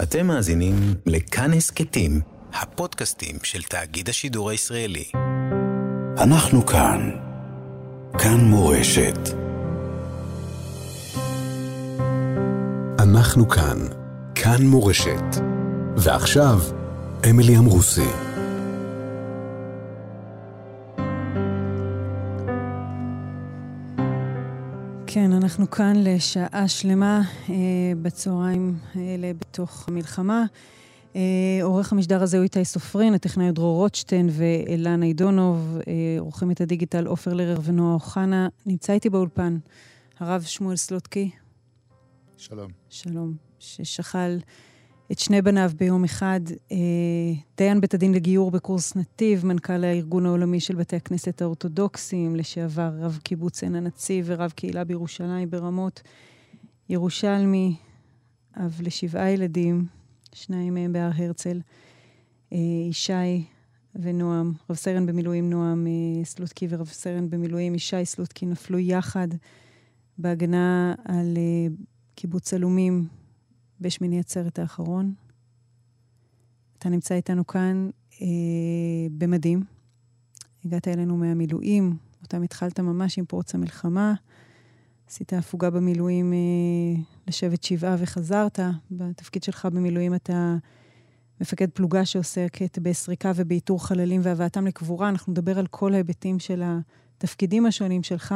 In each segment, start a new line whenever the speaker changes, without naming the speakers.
אתם מאזינים לכאן הסכתים, הפודקאסטים של תאגיד השידור הישראלי.
אנחנו כאן. כאן מורשת. אנחנו כאן. כאן מורשת. ועכשיו, אמילי אמרוסי.
אנחנו כאן לשעה שלמה אה, בצהריים האלה בתוך המלחמה. אה, עורך המשדר הזה הוא איתי סופרין, הטכנאי דרור רוטשטיין ואילנה עידונוב, אה, עורכים את הדיגיטל עופר לרר ונועה אוחנה. נמצא איתי באולפן הרב שמואל סלוטקי.
שלום.
שלום. ששכל את שני בניו ביום אחד. אה, דיין בית הדין לגיור בקורס נתיב, מנכ"ל הארגון העולמי של בתי הכנסת האורתודוקסיים, לשעבר רב קיבוץ עין הנציב ורב קהילה בירושלים ברמות. ירושלמי, אב לשבעה ילדים, שניים מהם בהר הרצל. אה, ישי ונועם, רב סרן במילואים נועם אה, סלוטקי ורב סרן במילואים ישי סלוטקי נפלו יחד בהגנה על קיבוץ עלומים בשמיני עצרת האחרון. אתה נמצא איתנו כאן אה, במדים. הגעת אלינו מהמילואים, אותם התחלת ממש עם פרוץ המלחמה. עשית הפוגה במילואים אה, לשבת שבעה וחזרת. בתפקיד שלך במילואים אתה מפקד פלוגה שעוסקת בסריקה ובאיתור חללים והבאתם לקבורה. אנחנו נדבר על כל ההיבטים של התפקידים השונים שלך.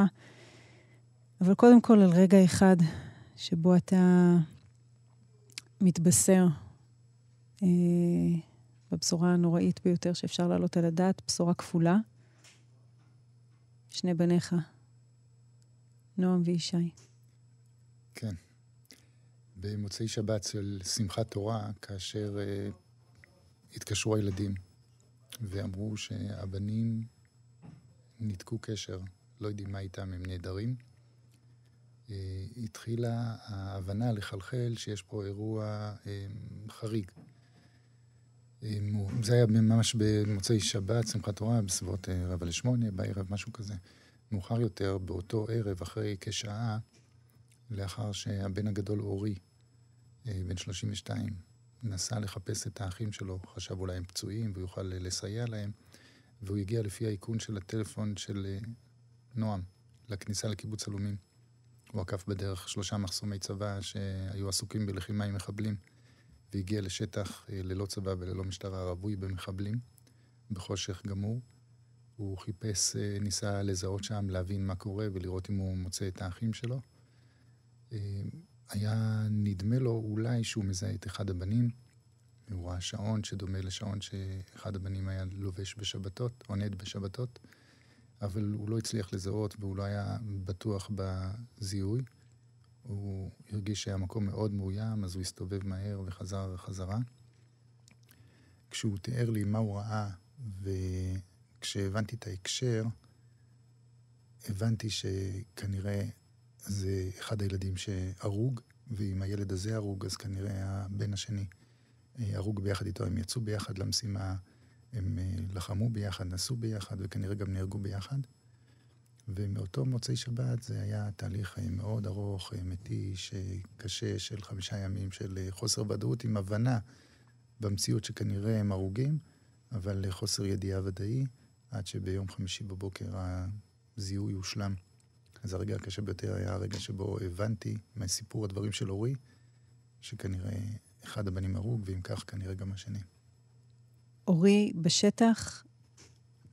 אבל קודם כל על רגע אחד שבו אתה מתבשר אה, בבשורה הנוראית ביותר שאפשר להעלות על הדעת, בשורה כפולה. שני בניך, נועם וישי.
כן. במוצאי שבת של שמחת תורה, כאשר אה, התקשרו הילדים ואמרו שהבנים ניתקו קשר, לא יודעים מה איתם, הם נעדרים. אה, התחילה ההבנה לחלחל שיש פה אירוע אה, חריג. אה, זה היה ממש במוצאי שבת, שמחת תורה, בסביבות רבע לשמונה, בערב, משהו כזה. מאוחר יותר, באותו ערב, אחרי כשעה, לאחר שהבן הגדול אורי, בן 32, נסע לחפש את האחים שלו, חשב אולי הם פצועים והוא יוכל לסייע להם, והוא הגיע לפי האיכון של הטלפון של נועם לכניסה לקיבוץ עלומים. הוא עקף בדרך שלושה מחסומי צבא שהיו עסוקים בלחימה עם מחבלים, והגיע לשטח אה, ללא צבא וללא משטרה רווי במחבלים, בחושך גמור. הוא חיפש, אה, ניסה לזהות שם, להבין מה קורה ולראות אם הוא מוצא את האחים שלו. אה, היה נדמה לו אולי שהוא מזהה את אחד הבנים. הוא ראה שעון שדומה לשעון שאחד הבנים היה לובש בשבתות, עונד בשבתות. אבל הוא לא הצליח לזהות והוא לא היה בטוח בזיהוי. הוא הרגיש שהמקום מאוד מאוים, אז הוא הסתובב מהר וחזר חזרה. כשהוא תיאר לי מה הוא ראה, וכשהבנתי את ההקשר, הבנתי שכנראה זה אחד הילדים שהרוג, ואם הילד הזה הרוג, אז כנראה הבן השני אה, הרוג ביחד איתו. הם יצאו ביחד למשימה הם אה, לחמו ביחד, נסעו ביחד וכנראה גם נהרגו ביחד. ומאותו מוצאי שבת זה היה תהליך אה, מאוד ארוך, אה, מתיש, קשה, של חמישה ימים של חוסר ודאות עם הבנה במציאות שכנראה הם הרוגים, אבל חוסר ידיעה ודאי, עד שביום חמישי בבוקר הזיהוי הושלם. אז הרגע הקשה ביותר היה הרגע שבו הבנתי מסיפור הדברים של אורי, שכנראה אחד הבנים הרוג, ואם כך כנראה גם השני.
אורי בשטח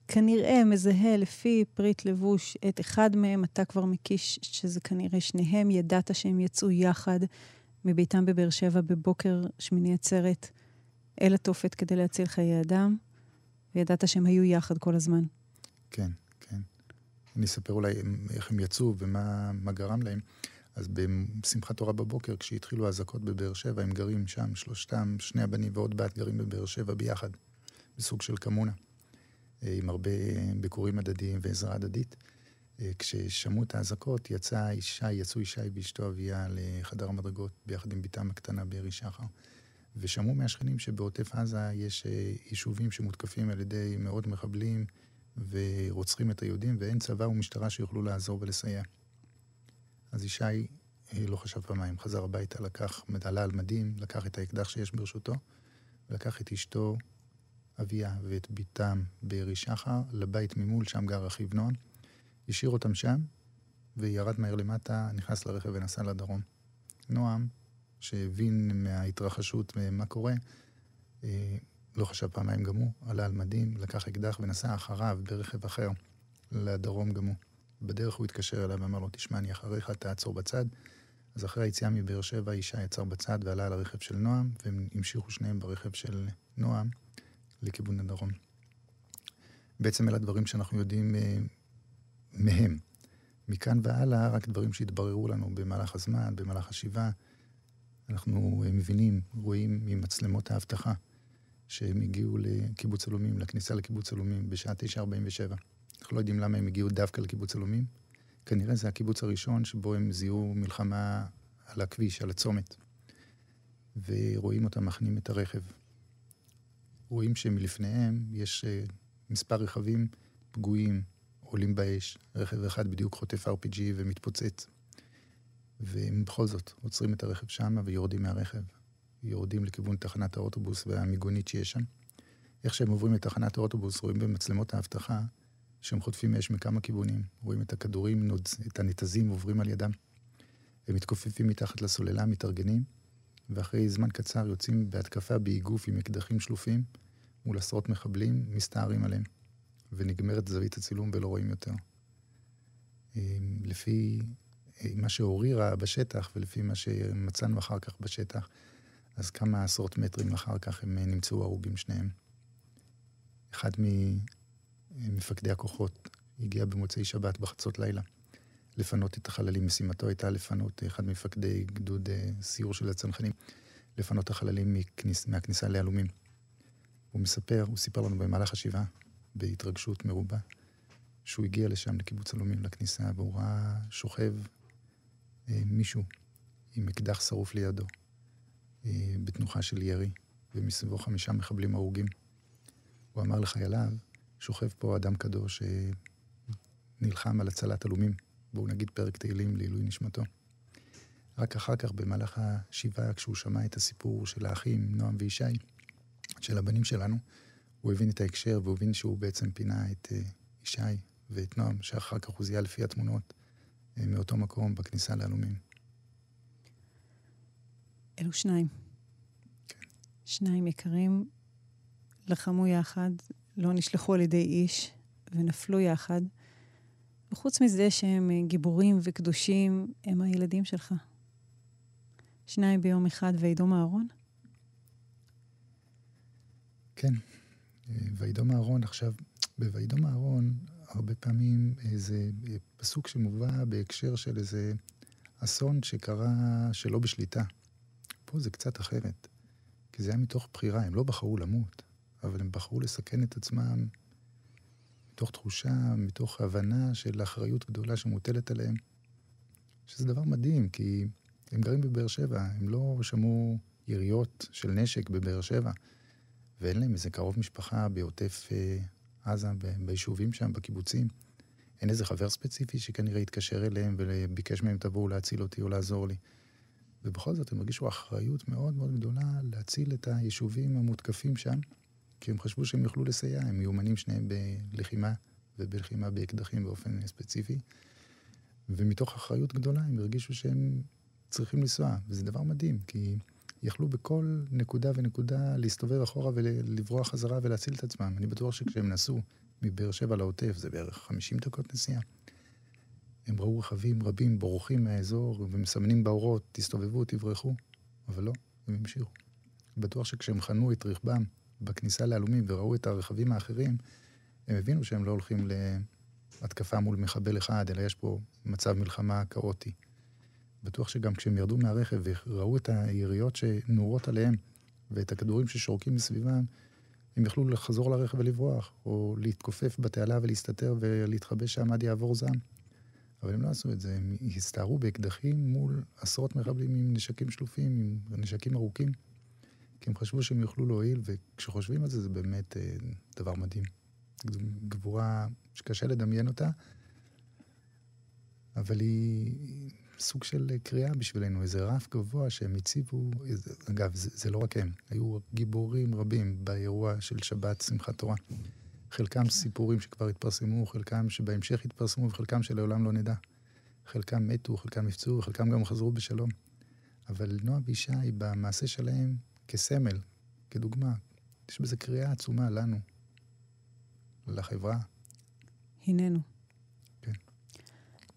כנראה מזהה לפי פריט לבוש את אחד מהם, אתה כבר מקיש שזה כנראה שניהם, ידעת שהם יצאו יחד מביתם בבאר שבע בבוקר שמיני עצרת אל התופת כדי להציל חיי אדם, וידעת שהם היו יחד כל הזמן.
כן, כן. אני אספר אולי איך הם יצאו ומה גרם להם. אז בשמחת תורה בבוקר, כשהתחילו האזעקות בבאר שבע, הם גרים שם, שלושתם, שני הבנים ועוד בת גרים בבאר שבע ביחד. בסוג של קמונה, אה, עם הרבה ביקורים הדדיים ועזרה הדדית. אה, כששמעו את האזעקות, יצא אישה, יצאו ישי ואשתו אביה לחדר המדרגות ביחד עם בתם הקטנה בארי שחר. ושמעו מהשכנים שבעוטף עזה יש אה, יישובים שמותקפים על ידי מאות מחבלים ורוצחים את היהודים, ואין צבא ומשטרה שיוכלו לעזור ולסייע. אז ישי לא חשב פעמיים, חזר הביתה, לקח, עלה על מדים, לקח את האקדח שיש ברשותו, ולקח את אשתו, אביה, ואת בתם בארי שחר, לבית ממול, שם גר אחיו נועם. השאיר אותם שם, וירד מהר למטה, נכנס לרכב ונסע לדרום. נועם, שהבין מההתרחשות מה קורה, אה, לא חשב פעמיים גם הוא, עלה על מדים, לקח אקדח ונסע אחריו ברכב אחר לדרום גם הוא. בדרך הוא התקשר אליו ואמר לו, תשמע, אני אחריך, תעצור בצד. אז אחרי היציאה מבאר שבע, אישה יצר בצד ועלה על הרכב של נועם, והם המשיכו שניהם ברכב של נועם לכיוון הדרום. בעצם אלה הדברים שאנחנו יודעים אה, מהם. מכאן והלאה, רק דברים שהתבררו לנו במהלך הזמן, במהלך השבעה. אנחנו אה, מבינים, רואים ממצלמות האבטחה, שהם הגיעו לקיבוץ עלומים, לכניסה לקיבוץ עלומים בשעה 9:47. אנחנו לא יודעים למה הם הגיעו דווקא לקיבוץ עלומים. כנראה זה הקיבוץ הראשון שבו הם זיהו מלחמה על הכביש, על הצומת. ורואים אותם מכנים את הרכב. רואים שמלפניהם יש uh, מספר רכבים פגועים, עולים באש. רכב אחד בדיוק חוטף RPG ומתפוצץ. והם בכל זאת עוצרים את הרכב שם ויורדים מהרכב. יורדים לכיוון תחנת האוטובוס והמיגונית שיש שם. איך שהם עוברים לתחנת האוטובוס, רואים במצלמות האבטחה שהם חוטפים אש מכמה כיוונים. רואים את הכדורים, את הנתזים עוברים על ידם. הם מתכופפים מתחת לסוללה, מתארגנים, ואחרי זמן קצר יוצאים בהתקפה באיגוף עם אקדחים שלופים מול עשרות מחבלים, מסתערים עליהם. ונגמרת זווית הצילום ולא רואים יותר. לפי מה שאורי ראה בשטח ולפי מה שמצאנו אחר כך בשטח, אז כמה עשרות מטרים אחר כך הם נמצאו הרוגים שניהם. אחד ממפקדי הכוחות הגיע במוצאי שבת בחצות לילה לפנות את החללים. משימתו הייתה לפנות, אחד ממפקדי גדוד אה, סיור של הצנחנים, לפנות החללים מכניס, מהכניסה לעלומים. הוא מספר, הוא סיפר לנו במהלך השבעה, בהתרגשות מרובה, שהוא הגיע לשם, לקיבוץ עלומים, לכניסה, והוא ראה שוכב אה, מישהו עם אקדח שרוף לידו, אה, בתנוחה של ירי, ומסביבו חמישה מחבלים הרוגים. הוא אמר לחייליו, שוכב פה אדם קדוש שנלחם על הצלת עלומים. בואו נגיד פרק תהילים לעילוי נשמתו. רק אחר כך, במהלך השבעה, כשהוא שמע את הסיפור של האחים, נועם וישי, של הבנים שלנו, הוא הבין את ההקשר והוא הבין שהוא בעצם פינה את uh, ישי ואת נועם, שאחר כך הוא זיהה לפי התמונות uh, מאותו מקום בכניסה לעלומים.
אלו שניים. כן. שניים יקרים, לחמו יחד, לא נשלחו על ידי איש, ונפלו יחד. וחוץ מזה שהם אה, גיבורים וקדושים, הם הילדים שלך. שניים ביום אחד, וידום אהרון?
כן. אה, וידום אהרון, עכשיו, בוידום אהרון, הרבה פעמים זה אה, פסוק שמובא בהקשר של איזה אסון שקרה שלא בשליטה. פה זה קצת אחרת, כי זה היה מתוך בחירה, הם לא בחרו למות, אבל הם בחרו לסכן את עצמם מתוך תחושה, מתוך הבנה של אחריות גדולה שמוטלת עליהם, שזה דבר מדהים, כי הם גרים בבאר שבע, הם לא שמעו יריות של נשק בבאר שבע, ואין להם איזה קרוב משפחה בעוטף אה, עזה, ביישובים שם, בקיבוצים. אין איזה חבר ספציפי שכנראה התקשר אליהם וביקש מהם תבואו להציל אותי או לעזור לי. ובכל זאת הם הרגישו אחריות מאוד מאוד גדולה להציל את היישובים המותקפים שם, כי הם חשבו שהם יוכלו לסייע, הם מיומנים שניהם בלחימה ובלחימה באקדחים באופן ספציפי. ומתוך אחריות גדולה הם הרגישו שהם צריכים לנסוע, וזה דבר מדהים, כי יכלו בכל נקודה ונקודה להסתובב אחורה ולברוח חזרה ולהציל את עצמם. אני בטוח שכשהם נסעו מבאר שבע לעוטף, זה בערך 50 דקות נסיעה. הם ראו רכבים רבים בורחים מהאזור ומסמנים באורות, תסתובבו, תברחו, אבל לא, הם המשיכו. בטוח שכשהם חנו את רכבם בכניסה לעלומים וראו את הרכבים האחרים, הם הבינו שהם לא הולכים להתקפה מול מחבל אחד, אלא יש פה מצב מלחמה כאוטי. בטוח שגם כשהם ירדו מהרכב וראו את היריות שנורות עליהם ואת הכדורים ששורקים מסביבם, הם יכלו לחזור לרכב ולברוח, או להתכופף בתעלה ולהסתתר ולהתחבא שם עד יעבור זעם. אבל הם לא עשו את זה, הם הסתערו באקדחים מול עשרות מחבלים עם נשקים שלופים, עם נשקים ארוכים. כי הם חשבו שהם יוכלו להועיל, וכשחושבים על זה, זה באמת אה, דבר מדהים. גבורה שקשה לדמיין אותה, אבל היא סוג של קריאה בשבילנו, איזה רף גבוה שהם הציבו, אגב, זה, זה לא רק הם, היו גיבורים רבים באירוע של שבת שמחת תורה. חלקם סיפורים שכבר התפרסמו, חלקם שבהמשך התפרסמו וחלקם שלעולם לא נדע. חלקם מתו, חלקם נפצעו, חלקם גם חזרו בשלום. אבל נועה וישי, במעשה שלהם, כסמל, כדוגמה, יש בזה קריאה עצומה לנו, לחברה.
הננו.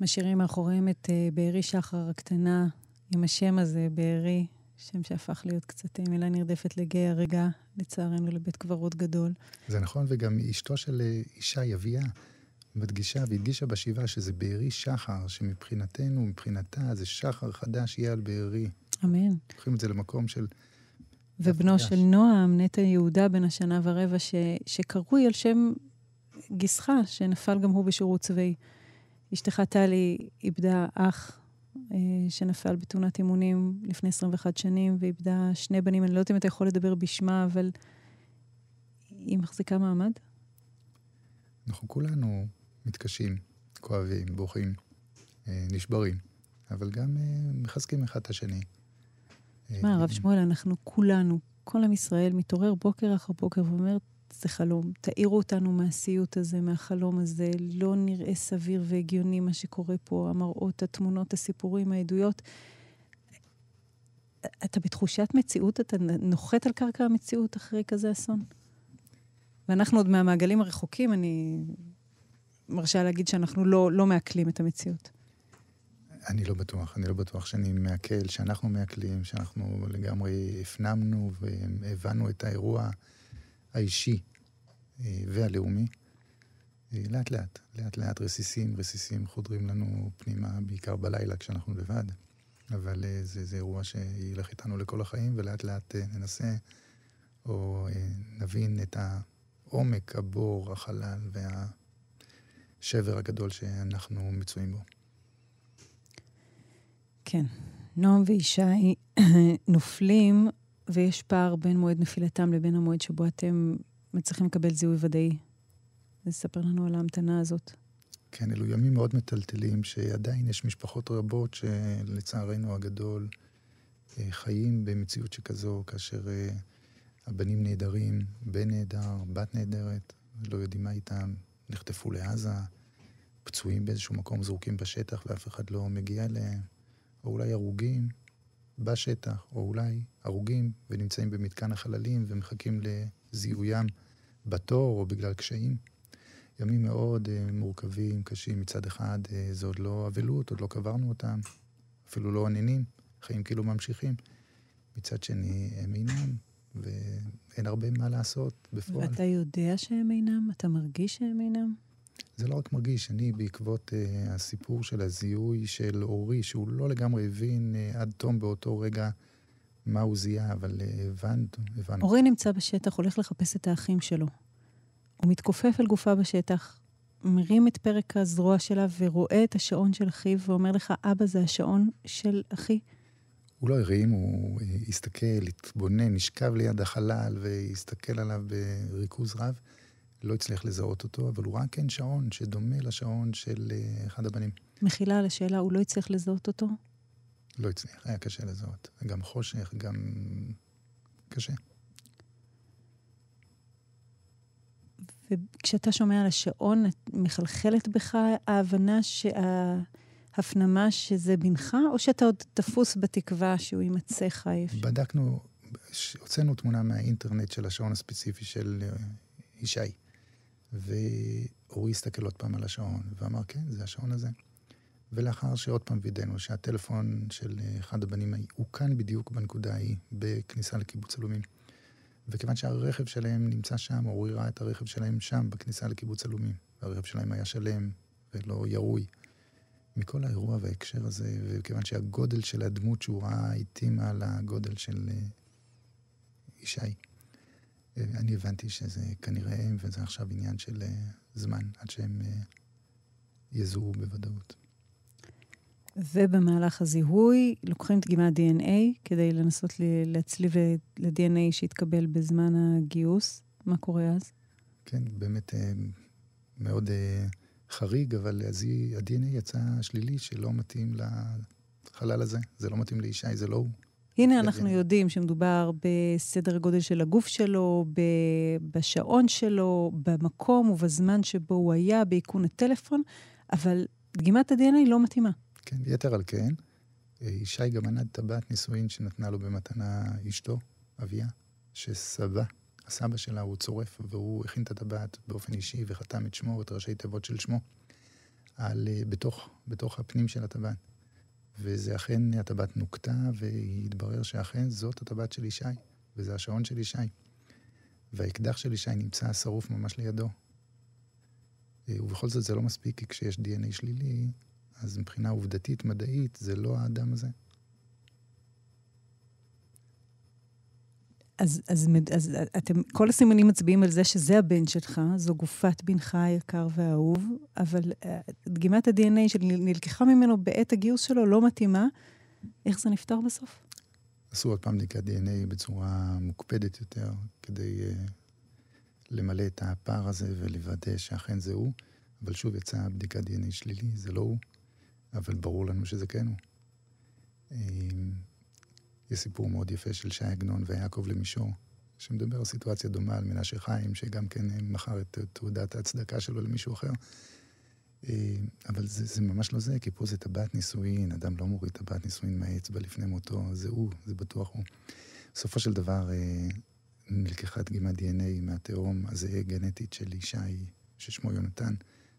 משאירים מאחוריהם את uh, בארי שחר הקטנה, עם השם הזה, בארי, שם שהפך להיות קצת אה, מילה נרדפת לגיא הרגע, לצערנו, לבית קברות גדול.
זה נכון, וגם אשתו של אה, ישי, אביה, מדגישה והדגישה בשבעה שזה בארי שחר, שמבחינתנו, מבחינתה, זה שחר חדש יהיה על בארי.
אמן.
לוקחים את זה למקום של...
ובנו של נועם, נטע יהודה, בן השנה ורבע, ש, שקרוי על שם גיסך, שנפל גם הוא בשירות צבאי. אשתך טלי איבדה אח אה, שנפל בתאונת אימונים לפני 21 שנים, ואיבדה שני בנים. אני לא יודעת אם אתה יכול לדבר בשמה, אבל היא מחזיקה מעמד?
אנחנו כולנו מתקשים, כואבים, בוכים, אה, נשברים, אבל גם אה, מחזקים אחד את השני.
מה, הרב שמואל, אנחנו כולנו, כל עם ישראל מתעורר בוקר אחר בוקר ואומר, זה חלום. תאירו אותנו מהסיוט הזה, מהחלום הזה. לא נראה סביר והגיוני מה שקורה פה, המראות, התמונות, הסיפורים, העדויות. אתה בתחושת מציאות, אתה נוחת על קרקע המציאות אחרי כזה אסון? ואנחנו עוד מהמעגלים הרחוקים, אני מרשה להגיד שאנחנו לא, לא מעכלים את המציאות.
אני לא בטוח, אני לא בטוח שאני מעכל, שאנחנו מעכלים, שאנחנו לגמרי הפנמנו והבנו את האירוע האישי אה, והלאומי. אה, לאט לאט, לאט לאט רסיסים, רסיסים חודרים לנו פנימה, בעיקר בלילה כשאנחנו לבד. אבל אה, זה, זה אירוע שילך איתנו לכל החיים, ולאט לאט ננסה או נבין את העומק, הבור, החלל והשבר הגדול שאנחנו מצויים בו.
כן. נועם וישי נופלים, ויש פער בין מועד נפילתם לבין המועד שבו אתם מצליחים לקבל זיהוי ודאי. ספר לנו על ההמתנה הזאת.
כן, אלו ימים מאוד מטלטלים, שעדיין יש משפחות רבות שלצערנו הגדול אה, חיים במציאות שכזו, כאשר אה, הבנים נעדרים, בן נעדר, בת נעדרת, לא יודעים מה איתם, נחטפו לעזה, פצועים באיזשהו מקום, זרוקים בשטח ואף אחד לא מגיע אליהם. או אולי הרוגים בשטח, או אולי הרוגים ונמצאים במתקן החללים ומחכים לזיהוים בתור או בגלל קשיים. ימים מאוד uh, מורכבים, קשים. מצד אחד, uh, זה עוד לא אבלות, עוד לא קברנו אותם, אפילו לא עננים, חיים כאילו ממשיכים. מצד שני, הם אינם, ואין הרבה מה לעשות בפועל.
ואתה יודע שהם אינם? אתה מרגיש שהם אינם?
זה לא רק מרגיש, אני בעקבות uh, הסיפור של הזיהוי של אורי, שהוא לא לגמרי הבין uh, עד תום באותו רגע מה הוא זיהה, אבל uh, הבנו, הבנו.
אורי נמצא בשטח, הולך לחפש את האחים שלו. הוא מתכופף על גופה בשטח, מרים את פרק הזרוע שלה ורואה את השעון של אחיו ואומר לך, אבא, זה השעון של אחי.
הוא לא הרים, הוא הסתכל, התבונן, נשכב ליד החלל והסתכל עליו בריכוז רב. לא הצליח לזהות אותו, אבל הוא ראה כן שעון שדומה לשעון של אה, אחד הבנים.
מחילה על השאלה, הוא לא הצליח לזהות אותו?
לא הצליח, היה קשה לזהות. גם חושך, גם קשה.
וכשאתה שומע על השעון, מחלחלת בך ההבנה שההפנמה שזה בנך, או שאתה עוד תפוס בתקווה שהוא יימצא חי?
בדקנו, הוצאנו תמונה מהאינטרנט של השעון הספציפי של אה, ישי. ואורי הסתכל עוד פעם על השעון, ואמר, כן, זה השעון הזה. ולאחר שעוד פעם וידאנו שהטלפון של אחד הבנים הוא כאן בדיוק בנקודה ההיא, בכניסה לקיבוץ אלומים. וכיוון שהרכב שלהם נמצא שם, אורי ראה את הרכב שלהם שם, בכניסה לקיבוץ אלומים. והרכב שלהם היה שלם ולא ירוי. מכל האירוע וההקשר הזה, וכיוון שהגודל של הדמות שהוא ראה התאימה לגודל של אה, ישי. אני הבנתי שזה כנראה הם, וזה עכשיו עניין של אה, זמן, עד שהם אה, יזוהו בוודאות.
ובמהלך הזיהוי לוקחים דגימת DNA כדי לנסות להצליב ל-DNA שהתקבל בזמן הגיוס. מה קורה אז?
כן, באמת אה, מאוד חריג, אבל ה-DNA יצא שלילי שלא מתאים לחלל הזה, זה לא מתאים לישי, זה לא הוא.
הנה אנחנו יודעים שמדובר בסדר הגודל של הגוף שלו, בשעון שלו, במקום ובזמן שבו הוא היה, באיכון הטלפון, אבל דגימת ה-DNA לא מתאימה.
כן, יתר על כן, ישי גם ענד טבעת נישואין שנתנה לו במתנה אשתו, אביה, שסבא, הסבא שלה הוא צורף, והוא הכין את הטבעת באופן אישי וחתם את שמו, את ראשי תיבות של שמו, על, אה, בתוך, בתוך הפנים של הטבעת. וזה אכן, הטבעת נוקתה, והתברר שאכן זאת הטבעת של ישי, וזה השעון של ישי. והאקדח של ישי נמצא שרוף ממש לידו. אה, ובכל זאת זה לא מספיק, כי כשיש DNA שלילי, אז מבחינה עובדתית, מדעית, זה לא האדם הזה.
אז, אז, אז, אתם, כל הסימנים מצביעים על זה שזה הבן שלך, זו גופת בנך היקר והאהוב, אבל uh, דגימת ה-DNA שנלקחה ממנו בעת הגיוס שלו לא מתאימה. איך זה נפתר בסוף?
עשו עוד פעם בדיקת DNA בצורה מוקפדת יותר, כדי uh, למלא את הפער הזה ולוודא שאכן זה הוא, אבל שוב יצאה בדיקת DNA שלילי, זה לא הוא, אבל ברור לנו שזה כן הוא. יש סיפור מאוד יפה של שי עגנון ויעקב למישור, שמדבר על סיטואציה דומה על מנשה חיים, שגם כן מכר את תעודת ההצדקה שלו למישהו אחר. אה, אבל זה, זה ממש לא זה, כי פה זה טבעת נישואין, אדם לא מוריד טבעת נישואין מהאצבע לפני מותו, זה הוא, זה בטוח הוא. בסופו של דבר אה, נלקחה דגימת DNA מהתהום הזהה גנטית של ישי, ששמו יונתן,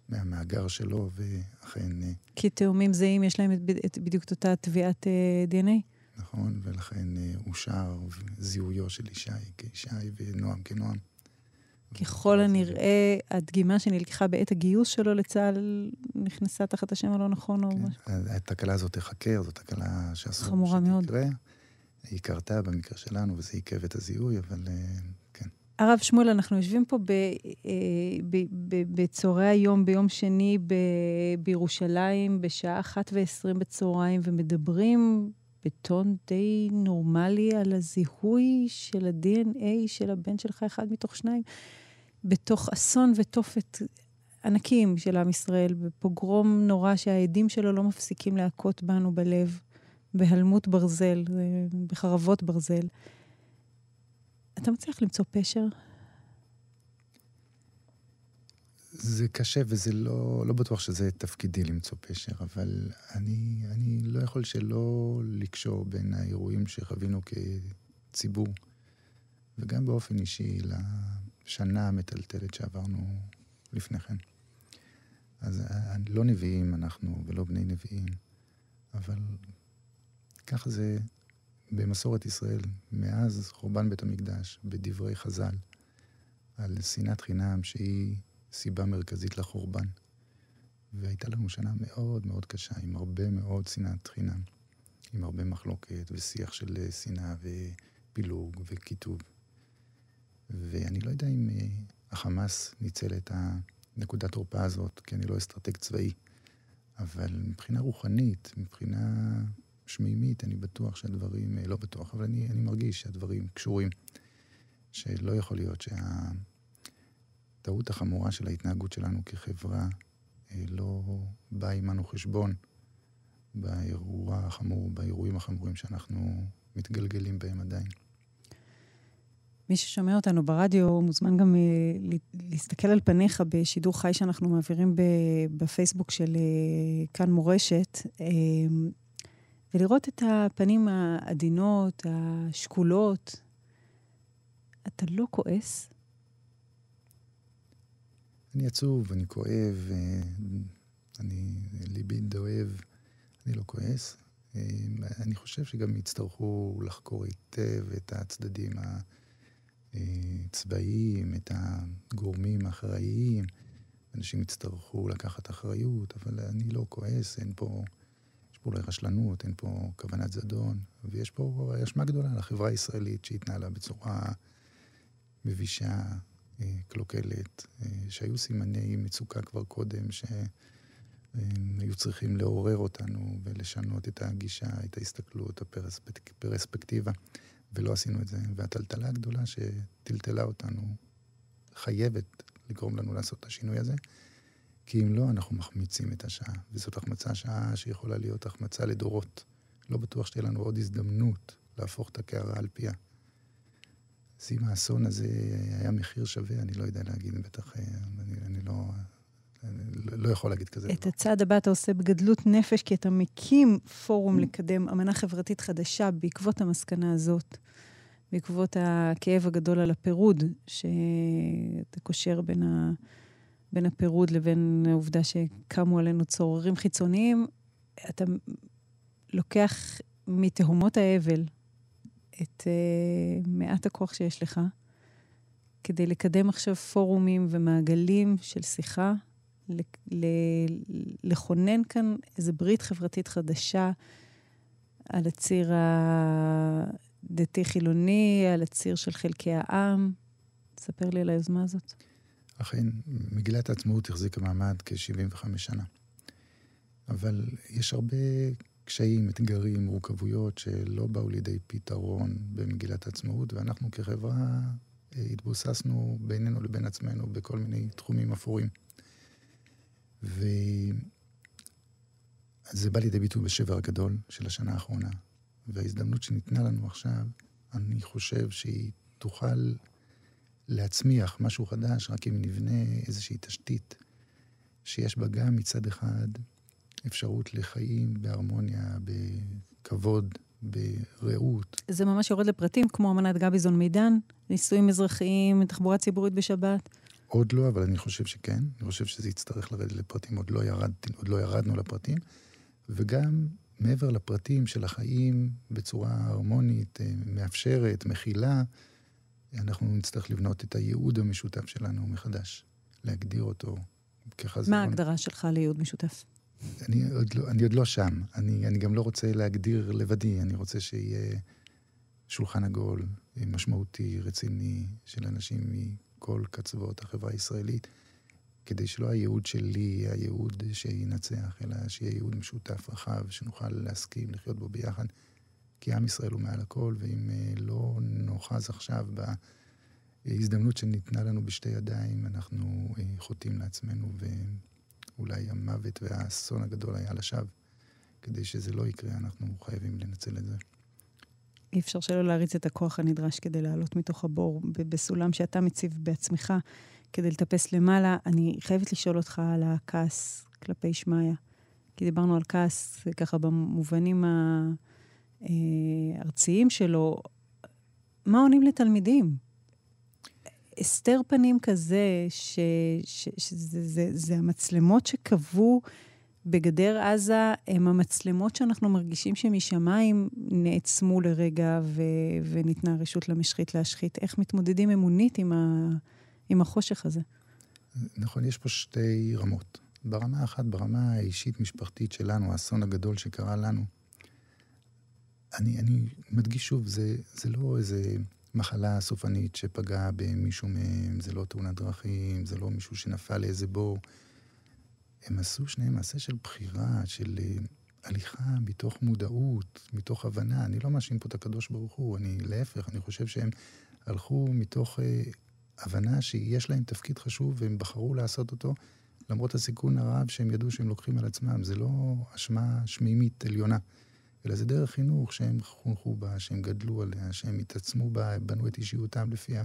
מהמאגר שלו, ואכן... אה,
כי תאומים זהים יש להם את, את, בדיוק את אותה תביעת DNA?
נכון? ולכן אה, אושר זיהויו של ישי כישי ונועם כנועם.
ככל הנראה, הדגימה שנלקחה בעת הגיוס שלו לצה"ל נכנסה תחת השם הלא נכון או
כן,
משהו.
התקלה הזאת תיחקר, זו תקלה שאסור
חמורה מאוד.
היא קרתה במקרה שלנו, וזה עיכב את הזיהוי, אבל אה, כן.
הרב שמואל, אנחנו יושבים פה אה, בצהרי היום, ביום שני בירושלים, בשעה אחת ועשרים בצהריים, ומדברים בטון די נורמלי על הזיהוי של ה-DNA של הבן שלך, אחד מתוך שניים, בתוך אסון ותופת ענקים של עם ישראל, בפוגרום נורא שהעדים שלו לא מפסיקים להכות בנו בלב, בהלמות ברזל, בחרבות ברזל. אתה מצליח למצוא פשר
זה קשה וזה לא, לא בטוח שזה תפקידי למצוא פשר, אבל אני, אני לא יכול שלא לקשור בין האירועים שחווינו כציבור, וגם באופן אישי לשנה המטלטלת שעברנו לפני כן. אז לא נביאים אנחנו ולא בני נביאים, אבל ככה זה במסורת ישראל, מאז חורבן בית המקדש, בדברי חז"ל, על שנאת חינם שהיא סיבה מרכזית לחורבן. והייתה לנו שנה מאוד מאוד קשה, עם הרבה מאוד שנאת חינם, עם הרבה מחלוקת ושיח של אה, שנאה ופילוג וקיטוב. ואני לא יודע אם אה, החמאס ניצל את הנקודת תורפה הזאת, כי אני לא אסטרטג צבאי, אבל מבחינה רוחנית, מבחינה שמימית, אני בטוח שהדברים, אה, לא בטוח, אבל אני, אני מרגיש שהדברים קשורים. שלא יכול להיות שה... הטעות החמורה של ההתנהגות שלנו כחברה אה, לא באה עמנו חשבון באירוע החמור, באירועים החמורים שאנחנו מתגלגלים בהם עדיין.
מי ששומע אותנו ברדיו מוזמן גם uh, להסתכל על פניך בשידור חי שאנחנו מעבירים בפייסבוק של uh, כאן מורשת, ולראות את הפנים העדינות, השקולות. אתה לא כועס?
אני עצוב, אני כואב, אה, אני, ליבי דואב, אני לא כועס. אה, אני חושב שגם יצטרכו לחקור היטב את הצדדים הצבאיים, את הגורמים האחראיים. אנשים יצטרכו לקחת אחריות, אבל אני לא כועס, אין פה, יש פה אולי רשלנות, אין פה כוונת זדון, ויש פה אשמה גדולה לחברה הישראלית שהתנהלה בצורה מבישה, אה, קלוקלת, אה, שהיו סימני מצוקה כבר קודם, שהיו צריכים לעורר אותנו ולשנות את הגישה, את ההסתכלות, הפרספקטיבה, ולא עשינו את זה. והטלטלה הגדולה שטלטלה אותנו חייבת לגרום לנו לעשות את השינוי הזה, כי אם לא, אנחנו מחמיצים את השעה. וזאת החמצה שעה שיכולה להיות החמצה לדורות לא בטוח שתהיה לנו עוד הזדמנות להפוך את הקערה על פיה. אז אם האסון הזה היה מחיר שווה, אני לא יודע להגיד, בטח, אה, אני, אני לא... אני לא יכול להגיד כזה.
את הצעד הבא אתה עושה בגדלות נפש, כי אתה מקים פורום לקדם אמנה חברתית חדשה בעקבות המסקנה הזאת, בעקבות הכאב הגדול על הפירוד, שאתה קושר בין, ה... בין הפירוד לבין העובדה שקמו עלינו צוררים חיצוניים. אתה לוקח מתהומות האבל את uh, מעט הכוח שיש לך, כדי לקדם עכשיו פורומים ומעגלים של שיחה, לכונן כאן איזו ברית חברתית חדשה על הציר הדתי-חילוני, על הציר של חלקי העם. תספר לי על היוזמה הזאת.
אכן, מגילת העצמאות החזיקה מעמד כ-75 שנה. אבל יש הרבה קשיים, אתגרים, מורכבויות שלא באו לידי פתרון במגילת העצמאות, ואנחנו כחברה אה, התבוססנו בינינו לבין עצמנו בכל מיני תחומים אפורים. וזה בא לידי ביטוי בשבר הגדול של השנה האחרונה. וההזדמנות שניתנה לנו עכשיו, אני חושב שהיא תוכל להצמיח משהו חדש, רק אם נבנה איזושהי תשתית שיש בה גם מצד אחד אפשרות לחיים בהרמוניה, בכבוד, ברעות.
זה ממש יורד לפרטים, כמו אמנת גביזון מידן, נישואים אזרחיים, תחבורה ציבורית בשבת.
עוד לא, אבל אני חושב שכן. אני חושב שזה יצטרך לרדת לפרטים, עוד לא, ירד, עוד לא ירדנו לפרטים. וגם מעבר לפרטים של החיים בצורה הרמונית, אה, מאפשרת, מכילה, אנחנו נצטרך לבנות את הייעוד המשותף שלנו מחדש, להגדיר אותו כחזון.
מה ההגדרה שלך לייעוד משותף?
אני עוד לא, אני עוד לא שם. אני, אני גם לא רוצה להגדיר לבדי, אני רוצה שיהיה שולחן עגול, משמעותי, רציני, של אנשים מכל קצוות החברה הישראלית, כדי שלא הייעוד שלי יהיה הייעוד שינצח, אלא שיהיה ייעוד משותף רחב, שנוכל להסכים לחיות בו ביחד. כי עם ישראל הוא מעל הכל, ואם אה, לא נאחז עכשיו בהזדמנות שניתנה לנו בשתי ידיים, אנחנו אה, חוטאים לעצמנו, ואולי המוות והאסון הגדול היה לשווא. כדי שזה לא יקרה, אנחנו חייבים לנצל את זה.
אי אפשר שלא להריץ את הכוח הנדרש כדי לעלות מתוך הבור בסולם שאתה מציב בעצמך כדי לטפס למעלה. אני חייבת לשאול אותך על הכעס כלפי שמעיה. כי דיברנו על כעס ככה במובנים הארציים שלו. מה עונים לתלמידים? הסתר פנים כזה, שזה זה, זה המצלמות שקבעו בגדר עזה הם המצלמות שאנחנו מרגישים שמשמיים נעצמו לרגע ו- וניתנה רשות למשחית להשחית. איך מתמודדים אמונית עם, ה- עם החושך הזה?
נכון, יש פה שתי רמות. ברמה אחת, ברמה האישית-משפחתית שלנו, האסון הגדול שקרה לנו, אני, אני מדגיש שוב, זה, זה לא איזה מחלה סופנית שפגעה במישהו מהם, זה לא תאונת דרכים, זה לא מישהו שנפל לאיזה בור. הם עשו שניהם מעשה של בחירה, של uh, הליכה מתוך מודעות, מתוך הבנה. אני לא מאשים פה את הקדוש ברוך הוא, אני להפך, אני חושב שהם הלכו מתוך uh, הבנה שיש להם תפקיד חשוב והם בחרו לעשות אותו, למרות הסיכון הרב שהם ידעו שהם לוקחים על עצמם. זה לא אשמה שמימית עליונה, אלא זה דרך חינוך שהם חונכו בה, שהם גדלו עליה, שהם התעצמו בה, בנו את אישיותם לפיה.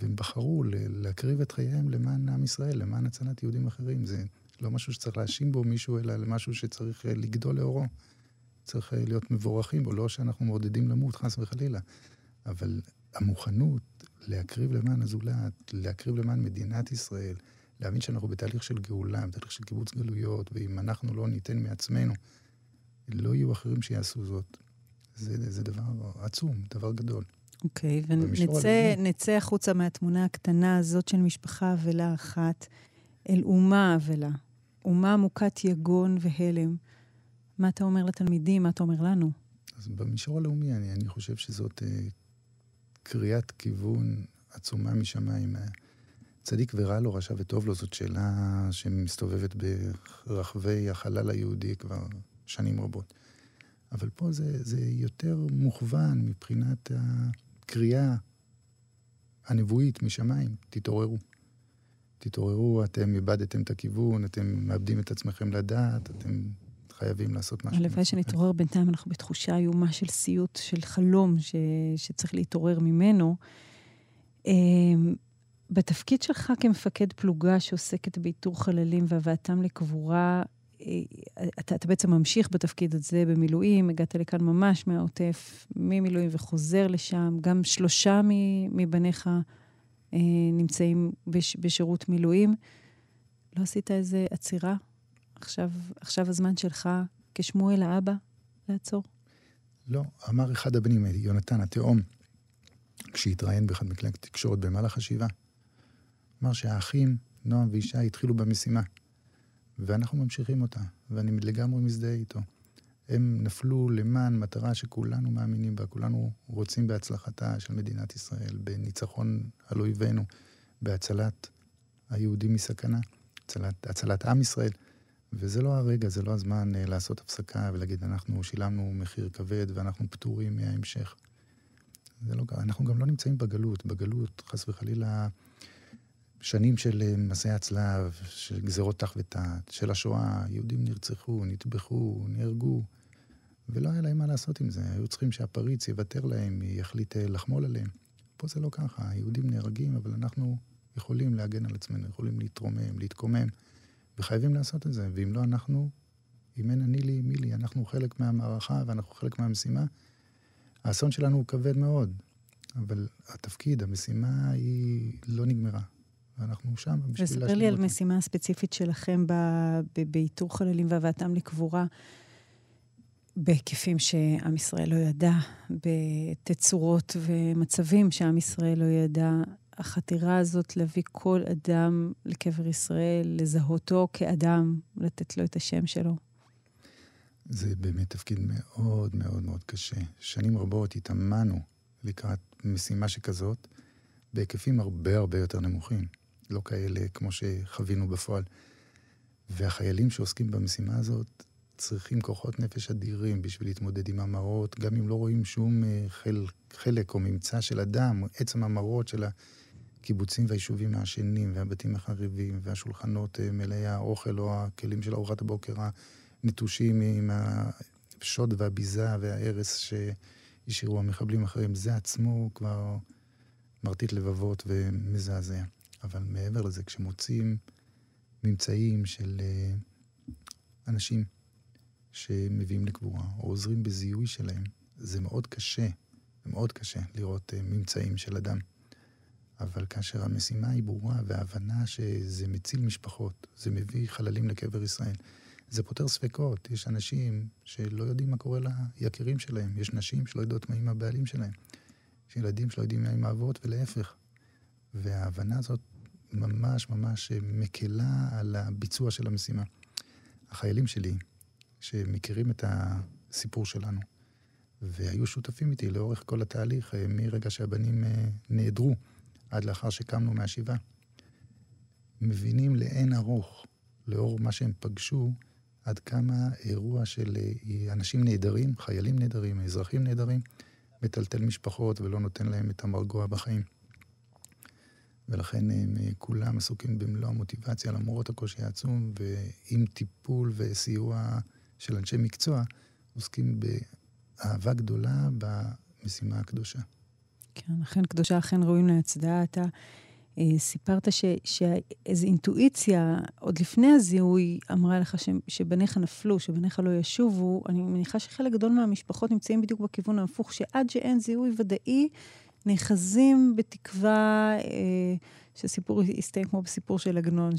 והם בחרו להקריב את חייהם למען עם ישראל, למען הצלת יהודים אחרים. זה לא משהו שצריך להאשים בו מישהו, אלא למשהו שצריך אה, לגדול לאורו. צריך אה, להיות מבורכים בו, לא שאנחנו מעודדים למות, חס וחלילה. אבל המוכנות להקריב למען הזולת, להקריב למען מדינת ישראל, להבין שאנחנו בתהליך של גאולה, בתהליך של קיבוץ גלויות, ואם אנחנו לא ניתן מעצמנו, לא יהיו אחרים שיעשו זאת. זה, זה דבר עצום, דבר גדול.
אוקיי, okay, ונצא החוצה מהתמונה הקטנה הזאת של משפחה אבלה אחת אל אומה אבלה. אומה מוכת יגון והלם. מה אתה אומר לתלמידים? מה אתה אומר לנו?
אז במישור הלאומי, אני, אני חושב שזאת uh, קריאת כיוון עצומה משמיים. צדיק ורע לו, רשע וטוב לו, זאת שאלה שמסתובבת ברחבי החלל היהודי כבר שנים רבות. אבל פה זה, זה יותר מוכוון מבחינת הקריאה הנבואית משמיים. תתעוררו. תתעוררו, אתם איבדתם את הכיוון, אתם מאבדים את עצמכם לדעת, אתם חייבים לעשות משהו.
הלוואי שנתעורר בינתיים, אנחנו בתחושה איומה של סיוט, של חלום ש... שצריך להתעורר ממנו. אמ, בתפקיד שלך כמפקד פלוגה שעוסקת באיתור חללים והבאתם לקבורה, אתה, אתה בעצם ממשיך בתפקיד הזה במילואים, הגעת לכאן ממש מהעוטף, ממילואים וחוזר לשם. גם שלושה מבניך אה, נמצאים בש, בשירות מילואים. לא עשית איזה עצירה? עכשיו, עכשיו הזמן שלך כשמואל האבא לעצור?
לא, אמר אחד הבנים, יונתן התאום, כשהתראיין באחד מכלי התקשורת במהלך השבעה, אמר שהאחים, נועם וישי, התחילו במשימה, ואנחנו ממשיכים אותה, ואני לגמרי מזדהה איתו. הם נפלו למען מטרה שכולנו מאמינים בה, כולנו רוצים בהצלחתה של מדינת ישראל, בניצחון על אויבינו, בהצלת היהודים מסכנה, הצלת, הצלת עם ישראל. וזה לא הרגע, זה לא הזמן uh, לעשות הפסקה ולהגיד, אנחנו שילמנו מחיר כבד ואנחנו פטורים מההמשך. זה לא, אנחנו גם לא נמצאים בגלות. בגלות, חס וחלילה, שנים של אה, מסעי הצלב, של גזרות תח ותת, של השואה, יהודים נרצחו, נטבחו, נהרגו, ולא היה להם מה לעשות עם זה. היו צריכים שהפריץ יוותר להם, יחליט אה, לחמול עליהם. פה זה לא ככה, היהודים נהרגים, אבל אנחנו יכולים להגן על עצמנו, יכולים להתרומם, להתקומם, וחייבים לעשות את זה. ואם לא אנחנו, אם אין אני לי, מי לי, אנחנו חלק מהמערכה ואנחנו חלק מהמשימה. האסון שלנו הוא כבד מאוד, אבל התפקיד, המשימה היא לא נגמרה. ואנחנו שם בשביל
להשלים אותה. וספר לי על משימה ספציפית שלכם באיתור חללים והבאתם לקבורה, בהיקפים שעם ישראל לא ידע, בתצורות ומצבים שעם ישראל לא ידע. החתירה הזאת להביא כל אדם לקבר ישראל, לזהותו כאדם, לתת לו את השם שלו.
זה באמת תפקיד מאוד מאוד מאוד קשה. שנים רבות התאמנו לקראת משימה שכזאת, בהיקפים הרבה הרבה יותר נמוכים. לא כאלה כמו שחווינו בפועל. והחיילים שעוסקים במשימה הזאת צריכים כוחות נפש אדירים בשביל להתמודד עם המראות, גם אם לא רואים שום אה, חל, חלק או ממצא של אדם, עצם המראות של הקיבוצים והיישובים העשנים והבתים החריבים והשולחנות אה, מלאי האוכל או הכלים של ארוחת הבוקר הנטושים עם השוד והביזה וההרס שהשאירו המחבלים האחרים, זה עצמו כבר מרטיט לבבות ומזעזע. אבל מעבר לזה, כשמוצאים ממצאים של אה, אנשים שמביאים לקבורה, או עוזרים בזיהוי שלהם, זה מאוד קשה, זה מאוד קשה לראות אה, ממצאים של אדם. אבל כאשר המשימה היא ברורה וההבנה שזה מציל משפחות, זה מביא חללים לקבר ישראל, זה פותר ספקות. יש אנשים שלא יודעים מה קורה ליקירים שלהם, יש נשים שלא יודעות מה עם הבעלים שלהם, יש ילדים שלא יודעים מה עם האבות ולהפך. וההבנה הזאת ממש ממש מקלה על הביצוע של המשימה. החיילים שלי, שמכירים את הסיפור שלנו, והיו שותפים איתי לאורך כל התהליך, אה, מרגע שהבנים אה, נעדרו עד לאחר שקמנו מהשבעה, מבינים לאין ארוך, לאור מה שהם פגשו, עד כמה אירוע של אה, אנשים נהדרים, חיילים נהדרים, אזרחים נהדרים, מטלטל משפחות ולא נותן להם את המרגוע בחיים. ולכן הם אה, כולם עסוקים במלוא המוטיבציה למרות הקושי העצום, ועם טיפול וסיוע של אנשי מקצוע, עוסקים באהבה גדולה במשימה הקדושה.
כן, אכן קדושה, אכן ראויים להצדעה. אתה אה, סיפרת שאיזו אינטואיציה, עוד לפני הזיהוי, אמרה לך ש, שבניך נפלו, שבניך לא ישובו. אני מניחה שחלק גדול מהמשפחות נמצאים בדיוק בכיוון ההפוך, שעד שאין זיהוי ודאי, נאחזים בתקווה אה, שהסיפור יסתיים כמו בסיפור של עגנון,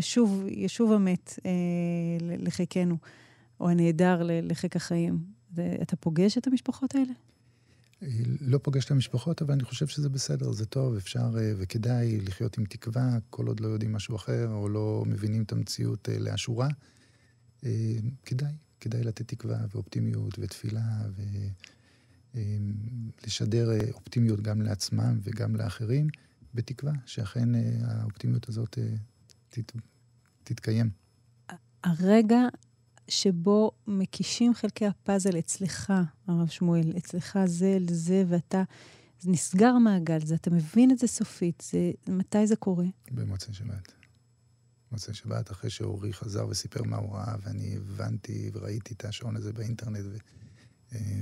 שישוב המת אה, לחיקנו, או הנעדר לחיק החיים. אתה פוגש את המשפחות האלה?
אה, לא פוגש את המשפחות, אבל אני חושב שזה בסדר, זה טוב, אפשר אה, וכדאי לחיות עם תקווה, כל עוד לא יודעים משהו אחר, או לא מבינים את המציאות אה, לאשורה. כדאי, כדאי לתת תקווה ואופטימיות ותפילה ו... לשדר אה, אופטימיות גם לעצמם וגם לאחרים, בתקווה שאכן אה, האופטימיות הזאת אה, תת, תתקיים.
הרגע שבו מקישים חלקי הפאזל אצלך, הרב שמואל, אצלך זה ואתה, זה נסגר מעגל, זה, אתה מבין את זה סופית, זה, מתי זה קורה?
במוצאי שבת. מוצאי שבת, אחרי שאורי חזר וסיפר מה הוא ראה, ואני הבנתי וראיתי את השעון הזה באינטרנט,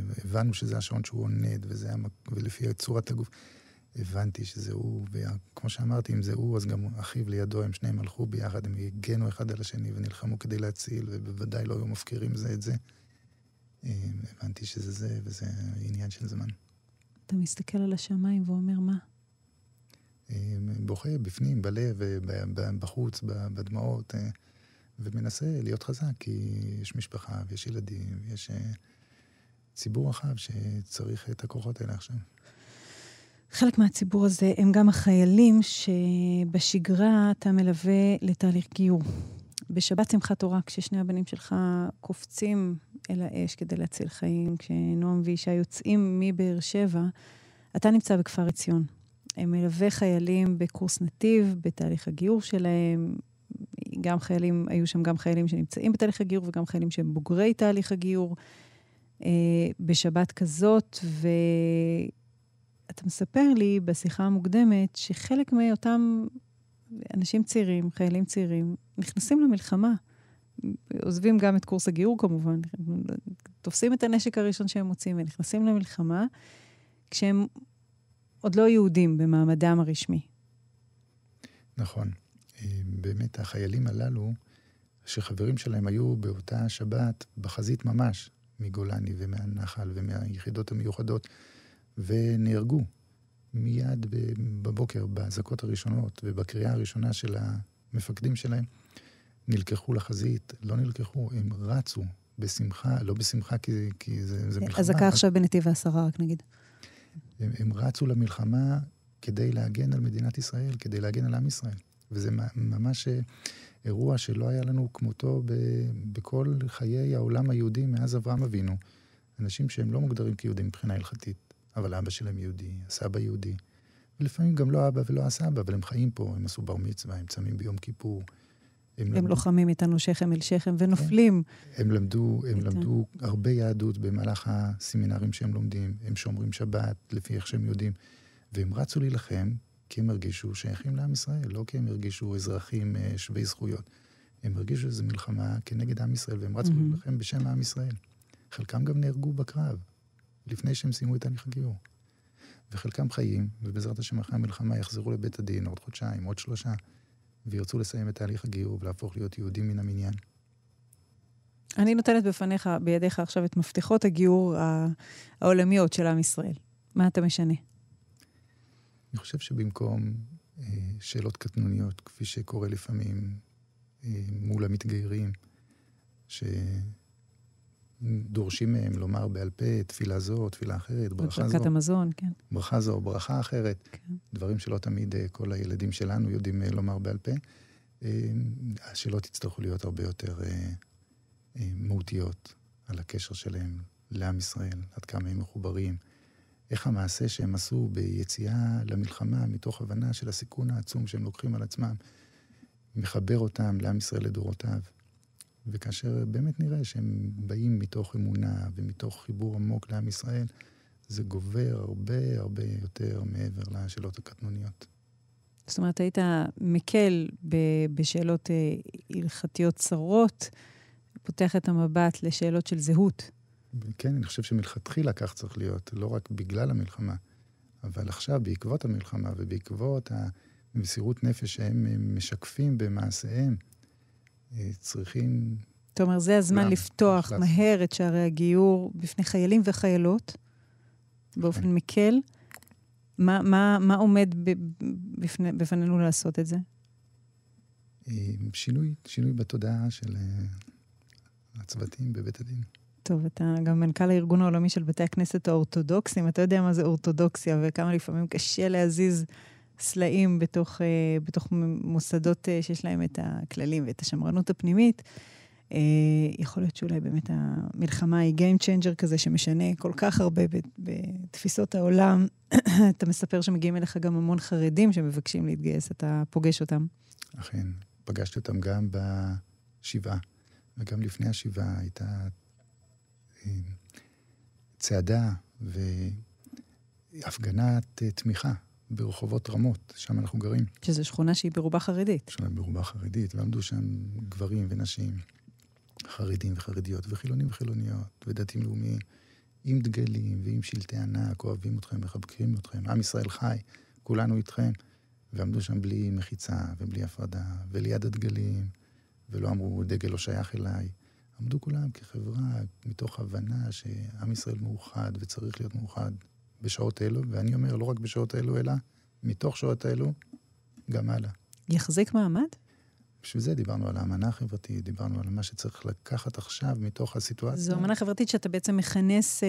והבנו שזה השעון שהוא עונד, וזה היה, ולפי צורת הגוף, הבנתי שזה הוא, וכמו שאמרתי, אם זה הוא, אז גם אחיו לידו, הם שניהם הלכו ביחד, הם הגנו אחד על השני ונלחמו כדי להציל, ובוודאי לא היו מפקירים זה את זה. הבנתי שזה זה, וזה עניין של זמן.
אתה מסתכל על השמיים ואומר מה?
בוכה בפנים, בלב, בחוץ, בדמעות, אה, ומנסה להיות חזק, כי יש משפחה ויש ילדים, ויש אה, ציבור רחב שצריך את הכוחות האלה עכשיו.
חלק מהציבור הזה הם גם החיילים שבשגרה אתה מלווה לתהליך גיור. בשבת שמחת תורה, כששני הבנים שלך קופצים אל האש כדי להציל חיים, כשנועם וישי יוצאים מבאר שבע, אתה נמצא בכפר עציון. הם מלווה חיילים בקורס נתיב, בתהליך הגיור שלהם. גם חיילים, היו שם גם חיילים שנמצאים בתהליך הגיור וגם חיילים שהם בוגרי תהליך הגיור. אה, בשבת כזאת, ואתה מספר לי בשיחה המוקדמת שחלק מאותם אנשים צעירים, חיילים צעירים, נכנסים למלחמה. עוזבים גם את קורס הגיור כמובן, תופסים את הנשק הראשון שהם מוצאים ונכנסים למלחמה, כשהם עוד לא יהודים במעמדם הרשמי.
נכון. אה, באמת, החיילים הללו, שחברים שלהם היו באותה שבת בחזית ממש, מגולני ומהנחל ומהיחידות המיוחדות, ונהרגו מיד בבוקר, באזעקות הראשונות ובקריאה הראשונה של המפקדים שלהם, נלקחו לחזית, לא נלקחו, הם רצו בשמחה, לא בשמחה כי, כי זה, זה מלחמה.
אזעקה עכשיו בנתיב העשרה, רק נגיד.
הם, הם רצו למלחמה כדי להגן על מדינת ישראל, כדי להגן על עם ישראל. וזה ממש אה, אירוע שלא היה לנו כמותו ב, בכל חיי העולם היהודי מאז אברהם אבינו. אנשים שהם לא מוגדרים כיהודים מבחינה הלכתית, אבל אבא שלהם יהודי, הסבא יהודי. ולפעמים גם לא אבא ולא הסבא, אבל הם חיים פה, הם עשו בר מצווה, הם צמים ביום כיפור.
הם, הם למדו... לוחמים איתנו שכם אל שכם ונופלים.
כן. הם למדו, הם למדו הרבה יהדות במהלך הסמינרים שהם לומדים, הם שומרים שבת לפי איך שהם יודעים, והם רצו להילחם כי הם הרגישו שייכים לעם ישראל, לא כי הם הרגישו אזרחים אה, שווי זכויות. הם הרגישו שזו מלחמה כנגד עם ישראל, והם רצו mm-hmm. להילחם בשם עם ישראל. חלקם גם נהרגו בקרב, לפני שהם סיימו את תהליך הגיור. וחלקם חיים, ובעזרת השם אחרי המלחמה יחזרו לבית הדין עוד חודשיים, עוד שלושה. וירצו לסיים את תהליך הגיור ולהפוך להיות יהודים מן המניין.
אני נותנת בפניך, בידיך עכשיו את מפתחות הגיור העולמיות של עם ישראל. מה אתה משנה?
אני חושב שבמקום אה, שאלות קטנוניות, כפי שקורה לפעמים אה, מול המתגיירים, ש... דורשים מהם לומר בעל פה תפילה זו, תפילה אחרת, ברכה זו.
ברכת המזון, כן.
ברכה זו, ברכה אחרת. כן. דברים שלא תמיד אה, כל הילדים שלנו יודעים אה, לומר בעל פה. אה, השאלות יצטרכו להיות הרבה יותר מהותיות על הקשר שלהם לעם ישראל, עד כמה הם מחוברים. איך המעשה שהם עשו ביציאה למלחמה, מתוך הבנה של הסיכון העצום שהם לוקחים על עצמם, מחבר אותם לעם ישראל לדורותיו. וכאשר באמת נראה שהם באים מתוך אמונה ומתוך חיבור עמוק לעם ישראל, זה גובר הרבה הרבה יותר מעבר לשאלות הקטנוניות.
זאת אומרת, היית מקל בשאלות אה, הלכתיות צרות, פותח את המבט לשאלות של זהות.
כן, אני חושב שמלכתחילה כך צריך להיות, לא רק בגלל המלחמה, אבל עכשיו, בעקבות המלחמה ובעקבות המסירות נפש שהם משקפים במעשיהם, אה, צריכים...
אתה אומר, זה הזמן לפתוח מהר את שערי הגיור בפני חיילים וחיילות, באופן כן. מקל. מה, מה, מה עומד בפני, בפנינו לעשות את זה?
אה, שינוי, שינוי בתודעה של אה, הצוותים בבית הדין.
טוב, אתה גם מנכ"ל הארגון העולמי של בתי הכנסת האורתודוקסים. אתה יודע מה זה אורתודוקסיה וכמה לפעמים קשה להזיז סלעים בתוך, uh, בתוך מוסדות uh, שיש להם את הכללים ואת השמרנות הפנימית. Uh, יכול להיות שאולי באמת המלחמה היא Game Changer כזה שמשנה כל כך הרבה בתפיסות העולם. אתה מספר שמגיעים אליך גם המון חרדים שמבקשים להתגייס, אתה פוגש אותם.
אכן, פגשתי אותם גם בשבעה, וגם לפני השבעה הייתה צעדה והפגנת תמיכה ברחובות רמות, שם אנחנו גרים.
שזו שכונה שהיא ברובה חרדית.
שכונה ברובה חרדית, ועמדו שם גברים ונשים, חרדים וחרדיות, וחילונים וחילוניות, ודתיים לאומיים, עם דגלים ועם שלטי ענק, אוהבים אתכם, מחבקים אתכם, עם ישראל חי, כולנו איתכם. ועמדו שם בלי מחיצה ובלי הפרדה, וליד הדגלים, ולא אמרו, דגל לא שייך אליי. עמדו כולם כחברה, מתוך הבנה שעם ישראל מאוחד וצריך להיות מאוחד בשעות אלו, ואני אומר, לא רק בשעות אלו, אלא מתוך שעות אלו, גם הלאה.
יחזיק מעמד?
בשביל זה דיברנו על האמנה החברתית, דיברנו על מה שצריך לקחת עכשיו מתוך הסיטואציה.
זו אמנה חברתית שאתה בעצם מכנס אה,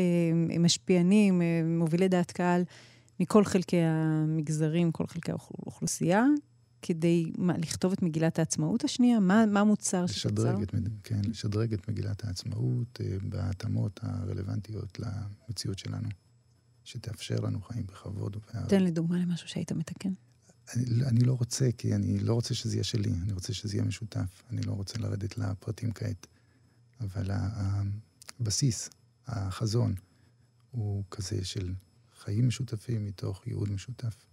משפיענים, אה, מובילי דעת קהל, מכל חלקי המגזרים, כל חלקי האוכלוסייה, כדי מה, לכתוב את מגילת העצמאות השנייה? מה, מה המוצר
שתוצר? כן, לשדרג את מגילת העצמאות אה, בהתאמות הרלוונטיות למציאות שלנו, שתאפשר לנו חיים בכבוד ובאהבה.
תן לי דוגמה למשהו שהיית מתקן.
אני, אני לא רוצה, כי אני לא רוצה שזה יהיה שלי, אני רוצה שזה יהיה משותף. אני לא רוצה לרדת לפרטים כעת. אבל הבסיס, החזון, הוא כזה של חיים משותפים מתוך ייעוד משותף.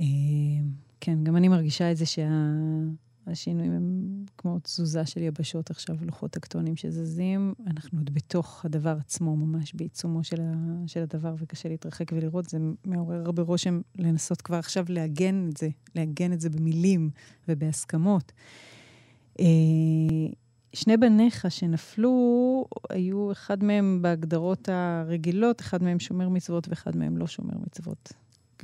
אה, כן, גם אני מרגישה את זה שהשינויים הם כמו תזוזה של יבשות עכשיו, לוחות טקטונים שזזים. אנחנו עוד בתוך הדבר עצמו, ממש בעיצומו של, ה, של הדבר, וקשה להתרחק ולראות. זה מעורר הרבה רושם לנסות כבר עכשיו לעגן את זה, לעגן את זה במילים ובהסכמות. אה, שני בניך שנפלו, היו אחד מהם בהגדרות הרגילות, אחד מהם שומר מצוות ואחד מהם לא שומר מצוות.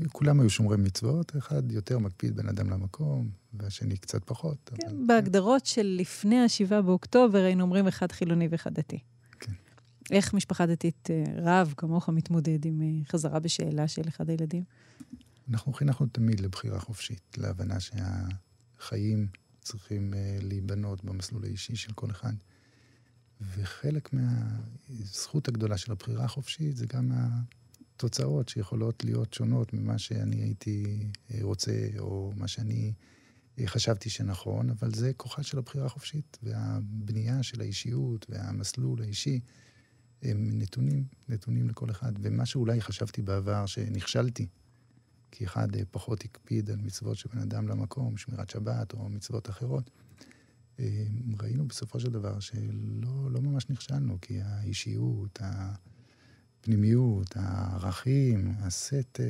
כולם היו שומרי מצוות, אחד יותר מקפיד בין אדם למקום, והשני קצת פחות.
כן, אבל... בהגדרות של לפני ה-7 באוקטובר היינו אומרים אחד חילוני ואחד דתי.
כן.
איך משפחה דתית, אה, רב כמוך, מתמודד עם אה, חזרה בשאלה של אחד הילדים?
אנחנו חינכנו תמיד לבחירה חופשית, להבנה שהחיים צריכים uh, להיבנות במסלול האישי של כל אחד. וחלק מהזכות הגדולה של הבחירה החופשית זה גם התוצאות שיכולות להיות שונות ממה שאני הייתי אה, רוצה, או מה שאני אה, חשבתי שנכון, אבל זה כוחה של הבחירה החופשית, והבנייה של האישיות והמסלול האישי הם נתונים, נתונים לכל אחד. ומה שאולי חשבתי בעבר שנכשלתי, כי אחד אה, פחות הקפיד על מצוות של בן אדם למקום, שמירת שבת או מצוות אחרות. ראינו בסופו של דבר שלא לא ממש נכשלנו, כי האישיות, הפנימיות, הערכים, הסט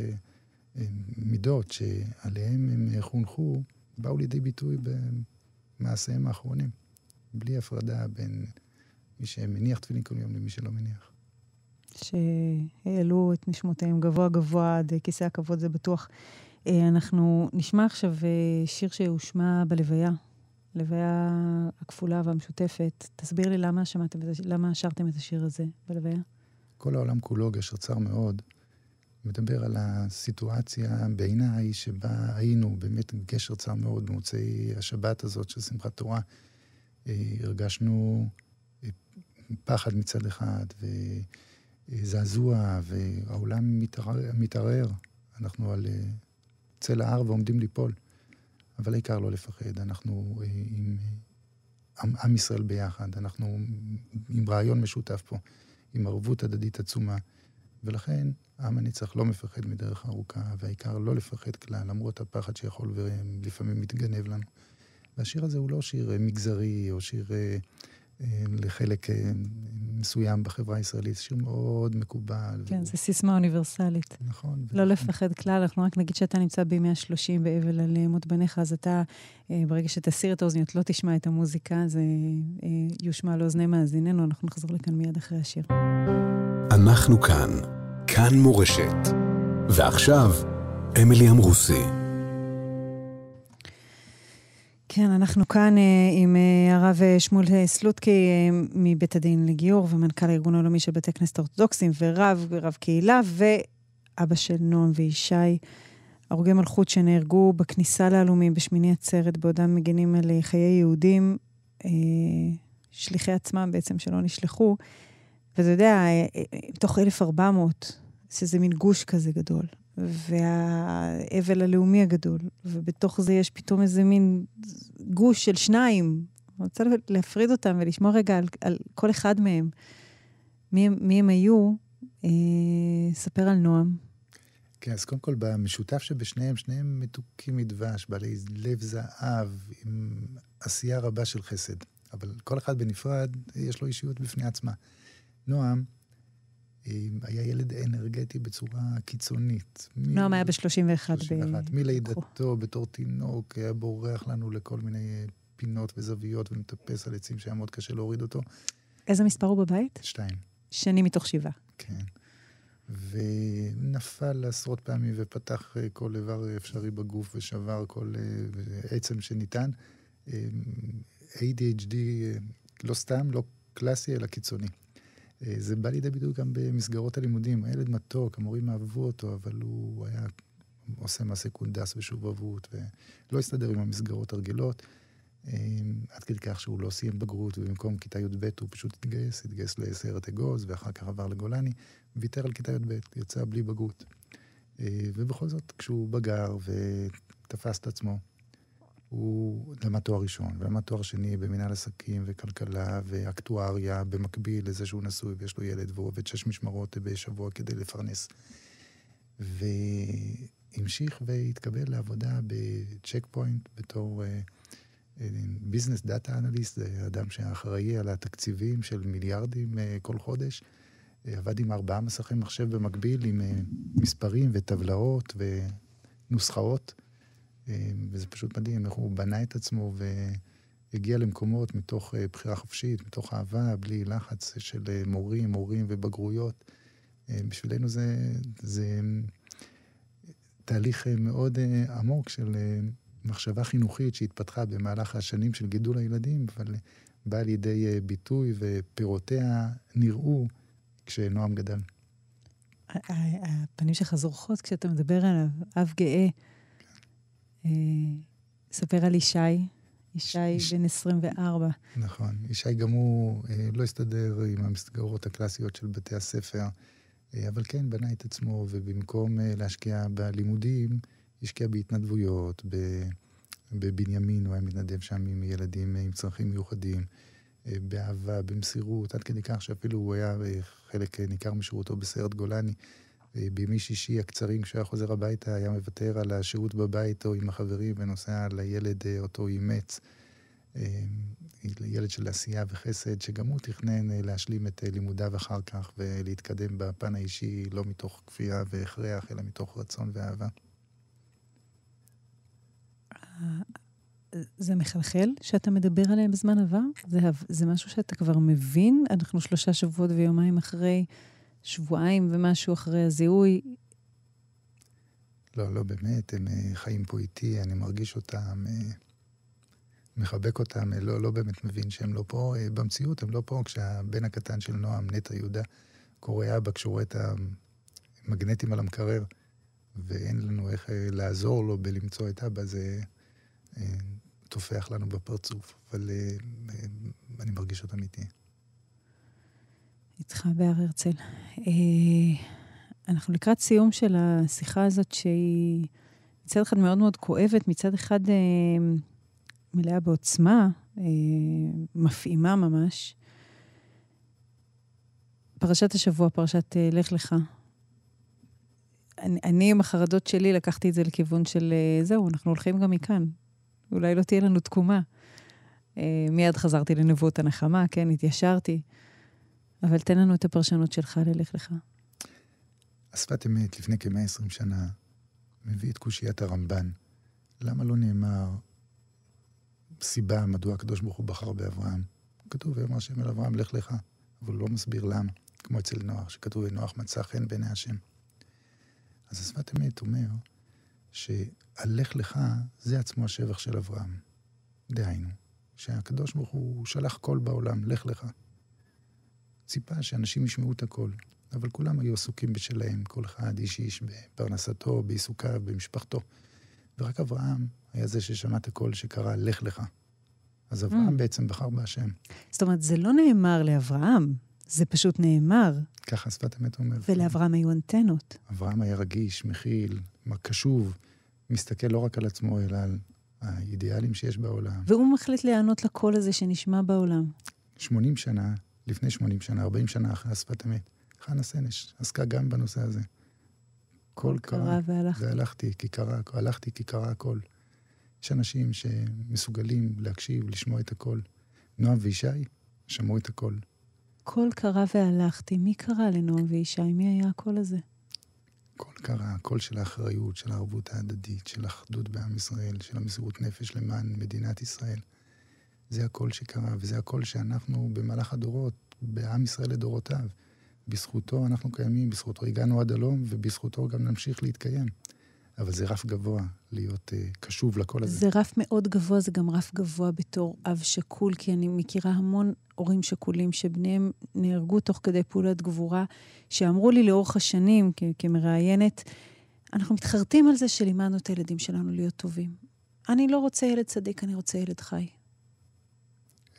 מידות שעליהם הם חונכו, באו לידי ביטוי במעשיהם האחרונים, בלי הפרדה בין מי שמניח תפילין כל יום למי שלא מניח.
שהעלו את נשמותיהם גבוה גבוה עד כיסא הכבוד, זה בטוח. אה, אנחנו נשמע עכשיו אה, שיר שהושמע בלוויה, לוויה הכפולה והמשותפת. תסביר לי למה שמעתם, למה שרתם את השיר הזה בלוויה.
כל העולם כולו, גשר צר מאוד, מדבר על הסיטואציה בעיניי שבה היינו באמת גשר צר מאוד במוצאי השבת הזאת של שמחת תורה. אה, הרגשנו פחד מצד אחד, ו... זעזוע, והעולם מתערער, מתערער. אנחנו על אה, צל ההר ועומדים ליפול. אבל העיקר לא לפחד, אנחנו אה, עם, עם ישראל ביחד, אנחנו עם רעיון משותף פה, עם ערבות הדדית עצומה. ולכן עם הנצח לא מפחד מדרך ארוכה, והעיקר לא לפחד כלל, למרות הפחד שיכול ולפעמים מתגנב לנו. והשיר הזה הוא לא שיר מגזרי או שיר אה, לחלק אה, מסוים בחברה הישראלית. שיר מאוד מקובל.
כן, זו סיסמה אוניברסלית.
נכון.
לא לפחד כלל, אנחנו רק נגיד שאתה נמצא בימי השלושים באבל על מות בניך, אז אתה, אה, ברגע שתסיר את האוזניות, לא תשמע את המוזיקה, זה יושמע לאוזני מאזיננו, אנחנו נחזור לכאן מיד אחרי השיר.
אנחנו כאן, כאן מורשת. ועכשיו, אמילי אמרוסי.
כן, אנחנו כאן uh, עם uh, הרב uh, שמואל סלוטקי מבית הדין לגיור ומנכ"ל הארגון העולמי של בתי כנסת האורתודוקסים ורב, רב קהילה ואבא של נועם וישי, הרוגי מלכות שנהרגו בכניסה להלומים בשמיני עצרת בעודם מגינים על חיי יהודים, שליחי עצמם בעצם שלא נשלחו. ואתה יודע, מתוך 1,400, שזה מין גוש כזה גדול. והאבל הלאומי הגדול, ובתוך זה יש פתאום איזה מין גוש של שניים. אני רוצה להפריד אותם ולשמוע רגע על, על כל אחד מהם. מי, מי הם היו? אה, ספר על נועם.
כן, אז קודם כל, במשותף שבשניהם, שניהם מתוקים מדבש, בעלי לב זהב, עם עשייה רבה של חסד. אבל כל אחד בנפרד, יש לו אישיות בפני עצמה. נועם היה ילד אנרגטי בצורה קיצונית.
נועם היה ב-31.
ב... מלידתו, בתור תינוק, היה בורח לנו לכל מיני אה, פינות וזוויות ומטפס על עצים שהיה מאוד קשה להוריד אותו.
איזה מספר הוא בבית?
שתיים.
שני מתוך שבעה.
כן. ונפל עשרות פעמים ופתח אה, כל איבר אפשרי בגוף ושבר כל עצם שניתן. ADHD לא סתם, לא קלאסי, אלא קיצוני. אה, זה בא לידי ביטוי גם במסגרות הלימודים. הילד מתוק, המורים אהבו אותו, אבל הוא היה עושה מעשה קונדס ושובבות, ולא הסתדר עם המסגרות הרגילות. אה, עד כדי כך שהוא לא סיים בגרות, ובמקום כיתה י"ב הוא פשוט התגייס, התגייס לסיירת אגוז, ואחר כך עבר לגולני, ויתר על כיתה י"ב, יצא בלי בגרות. אה, ובכל זאת, כשהוא בגר ותפס את עצמו, הוא למד תואר ראשון, ולמד תואר שני במנהל עסקים וכלכלה ואקטואריה, במקביל לזה שהוא נשוי ויש לו ילד, והוא עובד שש משמרות בשבוע כדי לפרנס. והמשיך והתקבל לעבודה בצ'ק פוינט בתור business data analyst, זה אדם שאחראי על התקציבים של מיליארדים uh, כל חודש. Uh, עבד עם ארבעה מסכי מחשב במקביל, עם uh, מספרים וטבלאות ונוסחאות. אה, וזה פשוט מדהים איך הוא בנה את עצמו והגיע למקומות מתוך אה, בחירה חופשית, מתוך אהבה, בלי לחץ של אה, מורים, מורים ובגרויות. בשבילנו זה, זה תהליך מאוד עמוק של מחשבה חינוכית שהתפתחה במהלך השנים של גידול הילדים, אבל באה לידי ביטוי ופירותיה נראו כשנועם גדל.
הפנים שלך זורחות כשאתה מדבר עליו, אב גאה. אה, ספר על ישי, ישי בן 24.
נכון. ישי גם הוא אה, לא הסתדר עם המסגרות הקלאסיות של בתי הספר, אה, אבל כן, בנה את עצמו, ובמקום להשקיע בלימודים, השקיע בהתנדבויות, בבנימין, הוא היה מתנדב שם עם ילדים עם צרכים מיוחדים, באהבה, במסירות, עד כדי כך שאפילו הוא היה חלק ניכר משירותו בסיירת גולני. בימי שישי הקצרים, כשהוא היה חוזר הביתה, היה מוותר על השהות בבית או עם החברים ונוסע לילד אה, אותו אימץ. אה, ילד של עשייה וחסד, שגם הוא תכנן אה, להשלים את לימודיו אחר כך ולהתקדם בפן האישי, לא מתוך כפייה והכרח, אלא מתוך רצון ואהבה.
זה מחלחל שאתה מדבר עליהם בזמן עבר? זה, זה משהו שאתה כבר מבין? אנחנו שלושה שבועות ויומיים אחרי שבועיים ומשהו אחרי הזיהוי.
לא, לא, באמת, הם אה, חיים פה איתי, אני מרגיש אותם, אה, מחבק אותם, אה, לא, לא באמת מבין שהם לא פה. במציאות הם לא פה, כשהבן הקטן של נועם, נטע יהודה, קורא אבא, כשהוא רואה את המגנטים על המקרר, ואין לנו איך לעזור לו בלמצוא את אבא, זה טופח לנו בפרצוף, אבל אני מרגיש אותם איתי.
איתך בהר הרצל. אה, אנחנו לקראת סיום של השיחה הזאת, שהיא מצד אחד מאוד מאוד כואבת, מצד אחד אה, מלאה בעוצמה, אה, מפעימה ממש. פרשת השבוע, פרשת לך לך. אני, אני עם החרדות שלי לקחתי את זה לכיוון של זהו, אנחנו הולכים גם מכאן. אולי לא תהיה לנו תקומה. מיד חזרתי לנבואות הנחמה, כן, התיישרתי. אבל תן לנו את הפרשנות שלך ללך לך.
השפת אמת, לפני כ-120 שנה, מביא את קושיית הרמב"ן. למה לא נאמר סיבה מדוע הקדוש ברוך הוא בחר באברהם? כתוב, ויאמר השם אל אברהם, לך לך. אבל הוא לא מסביר למה, כמו אצל נוח, שכתוב, ונוח מצא חן בעיני השם. אז השפת אמת אומר שהלך לך זה עצמו השבח של אברהם. דהיינו, שהקדוש ברוך הוא שלח קול בעולם, לך לך. ציפה שאנשים ישמעו את הכל. אבל כולם היו עסוקים בשלהם, כל אחד איש איש בפרנסתו, בעיסוקיו, במשפחתו. ורק אברהם היה זה ששמע את הקול שקרא, לך לך. אז אברהם mm. בעצם בחר בהשם.
זאת אומרת, זה לא נאמר לאברהם, זה פשוט נאמר.
ככה שפת אמת אומרת.
ולאברהם היו אנטנות.
אברהם היה רגיש, מכיל, קשוב, מסתכל לא רק על עצמו, אלא על האידיאלים שיש בעולם.
והוא מחליט להיענות לקול הזה שנשמע בעולם.
80 שנה לפני 80 שנה, 40 שנה אחרי השפת אמת. חנה סנש עסקה גם בנושא הזה. הכל קרה,
והלכתי.
והלכתי כי קרה, הלכתי כי קרה הכל. יש אנשים שמסוגלים להקשיב, לשמוע את הכל. נועם וישי שמעו את הכל.
קול קרא והלכתי. מי קרא לנועם וישי? מי היה הקול הזה?
קול קרא, קול של האחריות, של הערבות ההדדית, של האחדות בעם ישראל, של המסירות נפש למען מדינת ישראל. זה הקול שקרא, וזה הקול שאנחנו במהלך הדורות, בעם ישראל לדורותיו, בזכותו אנחנו קיימים, בזכותו הגענו עד הלום, ובזכותו גם נמשיך להתקיים. אבל זה רף גבוה להיות uh, קשוב לקול הזה.
זה רף מאוד גבוה, זה גם רף גבוה בתור אב שכול, כי אני מכירה המון הורים שכולים שבניהם נהרגו תוך כדי פעולת גבורה, שאמרו לי לאורך השנים, כמראיינת, אנחנו מתחרטים על זה שלימדנו את הילדים שלנו להיות טובים. אני לא רוצה ילד צדיק, אני רוצה ילד חי.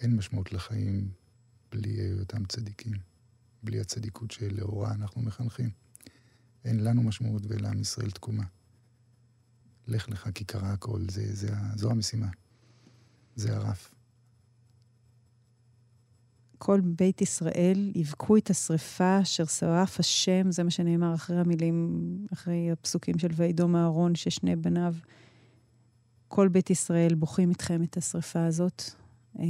אין משמעות לחיים בלי היותם צדיקים, בלי הצדיקות שלאורה אנחנו מחנכים. אין לנו משמעות ולעם ישראל תקומה. לך לך כי קרה הכל, זה, זה, זו המשימה. זה הרף.
כל בית ישראל יבכו את השרפה אשר שרף השם, זה מה שנאמר אחרי המילים, אחרי הפסוקים של וידום אהרון, ששני בניו. כל בית ישראל בוכים איתכם את השרפה הזאת. אה,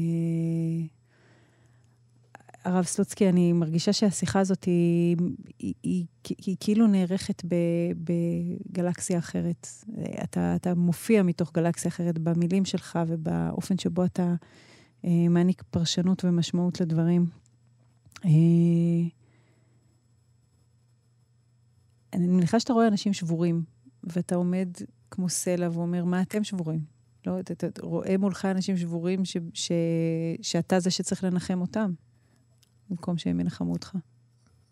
הרב סלוצקי, אני מרגישה שהשיחה הזאת היא, היא, היא, היא, כאילו נערכת בגלקסיה אחרת. אתה, אתה מופיע מתוך גלקסיה אחרת במילים שלך ובאופן שבו אתה אה, מעניק פרשנות ומשמעות לדברים. אה, אני מניחה שאתה רואה אנשים שבורים, ואתה עומד כמו סלע ואומר, מה אתם שבורים? לא, אתה, אתה רואה מולך אנשים שבורים ש, ש, שאתה זה שצריך לנחם אותם. במקום שהם ינחמו אותך.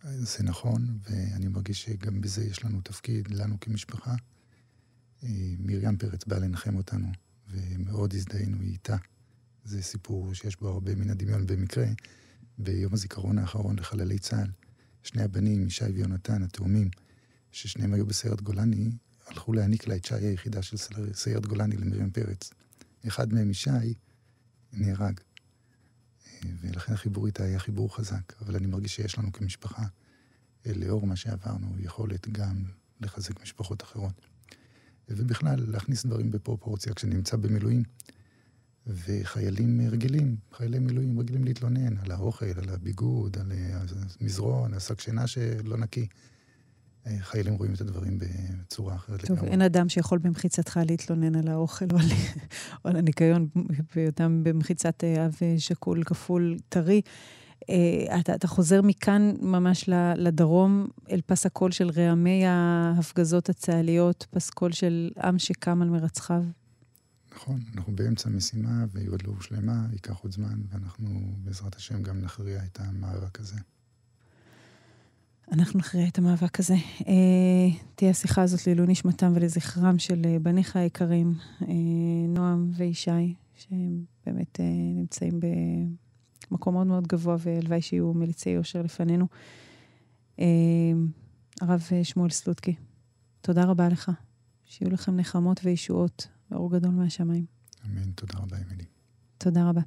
זה נכון, ואני מרגיש שגם בזה יש לנו תפקיד, לנו כמשפחה. אה, מרים פרץ באה לנחם אותנו, ומאוד הזדהינו איתה. זה סיפור שיש בו הרבה מן הדמיון. במקרה, ביום הזיכרון האחרון לחללי צה"ל, שני הבנים, ישי ויונתן, התאומים, ששניהם היו בסיירת גולני, הלכו להעניק לה את שי היחידה של סיירת גולני למרים פרץ. אחד מהם, ישי, נהרג. ולכן החיבור איתה היה חיבור חזק. אבל אני מרגיש שיש לנו כמשפחה, אה, לאור מה שעברנו, יכולת גם לחזק משפחות אחרות. ובכלל, להכניס דברים בפרופורציה. כשנמצא במילואים, וחיילים רגילים, חיילי מילואים רגילים להתלונן על האוכל, על הביגוד, על המזרון, על שק שינה שלא נקי. חיילים רואים את הדברים בצורה אחרת
לגמרי. טוב, אין אדם שיכול במחיצתך להתלונן על האוכל או על, הניקיון, בהיותם במחיצת אה, אב שכול כפול טרי. אה, אתה, אתה חוזר מכאן ממש לדרום, אל פס הקול של רעמי ההפגזות הצה"ליות, פס קול של עם שקם על מרצחיו.
נכון, אנחנו באמצע משימה והיא עוד לא הושלמה, ייקח עוד זמן, ואנחנו בעזרת השם גם נכריע את המאבק הזה.
אנחנו נכריע את המאבק הזה. אה, תהיה השיחה הזאת לעילוי נשמתם ולזכרם של אה, בניך היקרים, אה, נועם וישי, שהם באמת אה, נמצאים במקום מאוד מאוד גבוה, והלוואי שיהיו מליצי יושר לפנינו. אה, הרב שמואל סלוטקי, תודה רבה לך. שיהיו לכם נחמות וישועות, ואור גדול מהשמיים.
אמן, תודה רבה, אמילי.
תודה רבה.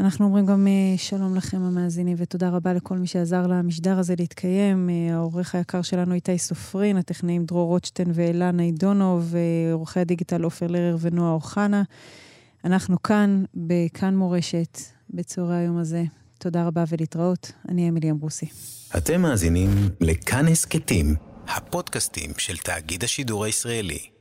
אנחנו אומרים גם אה, שלום לכם המאזינים, ותודה רבה לכל מי שעזר למשדר הזה להתקיים. אה, העורך היקר שלנו איתי סופרין, הטכנאים דרור רוטשטיין ואילנה עידונוב, עורכי הדיגיטל עופר לרר ונועה אוחנה. אנחנו כאן, בכאן מורשת, בצהרי היום הזה. תודה רבה ולהתראות. אני אמילי אמברוסי.
אתם מאזינים לכאן הסכתים, הפודקאסטים של תאגיד השידור הישראלי.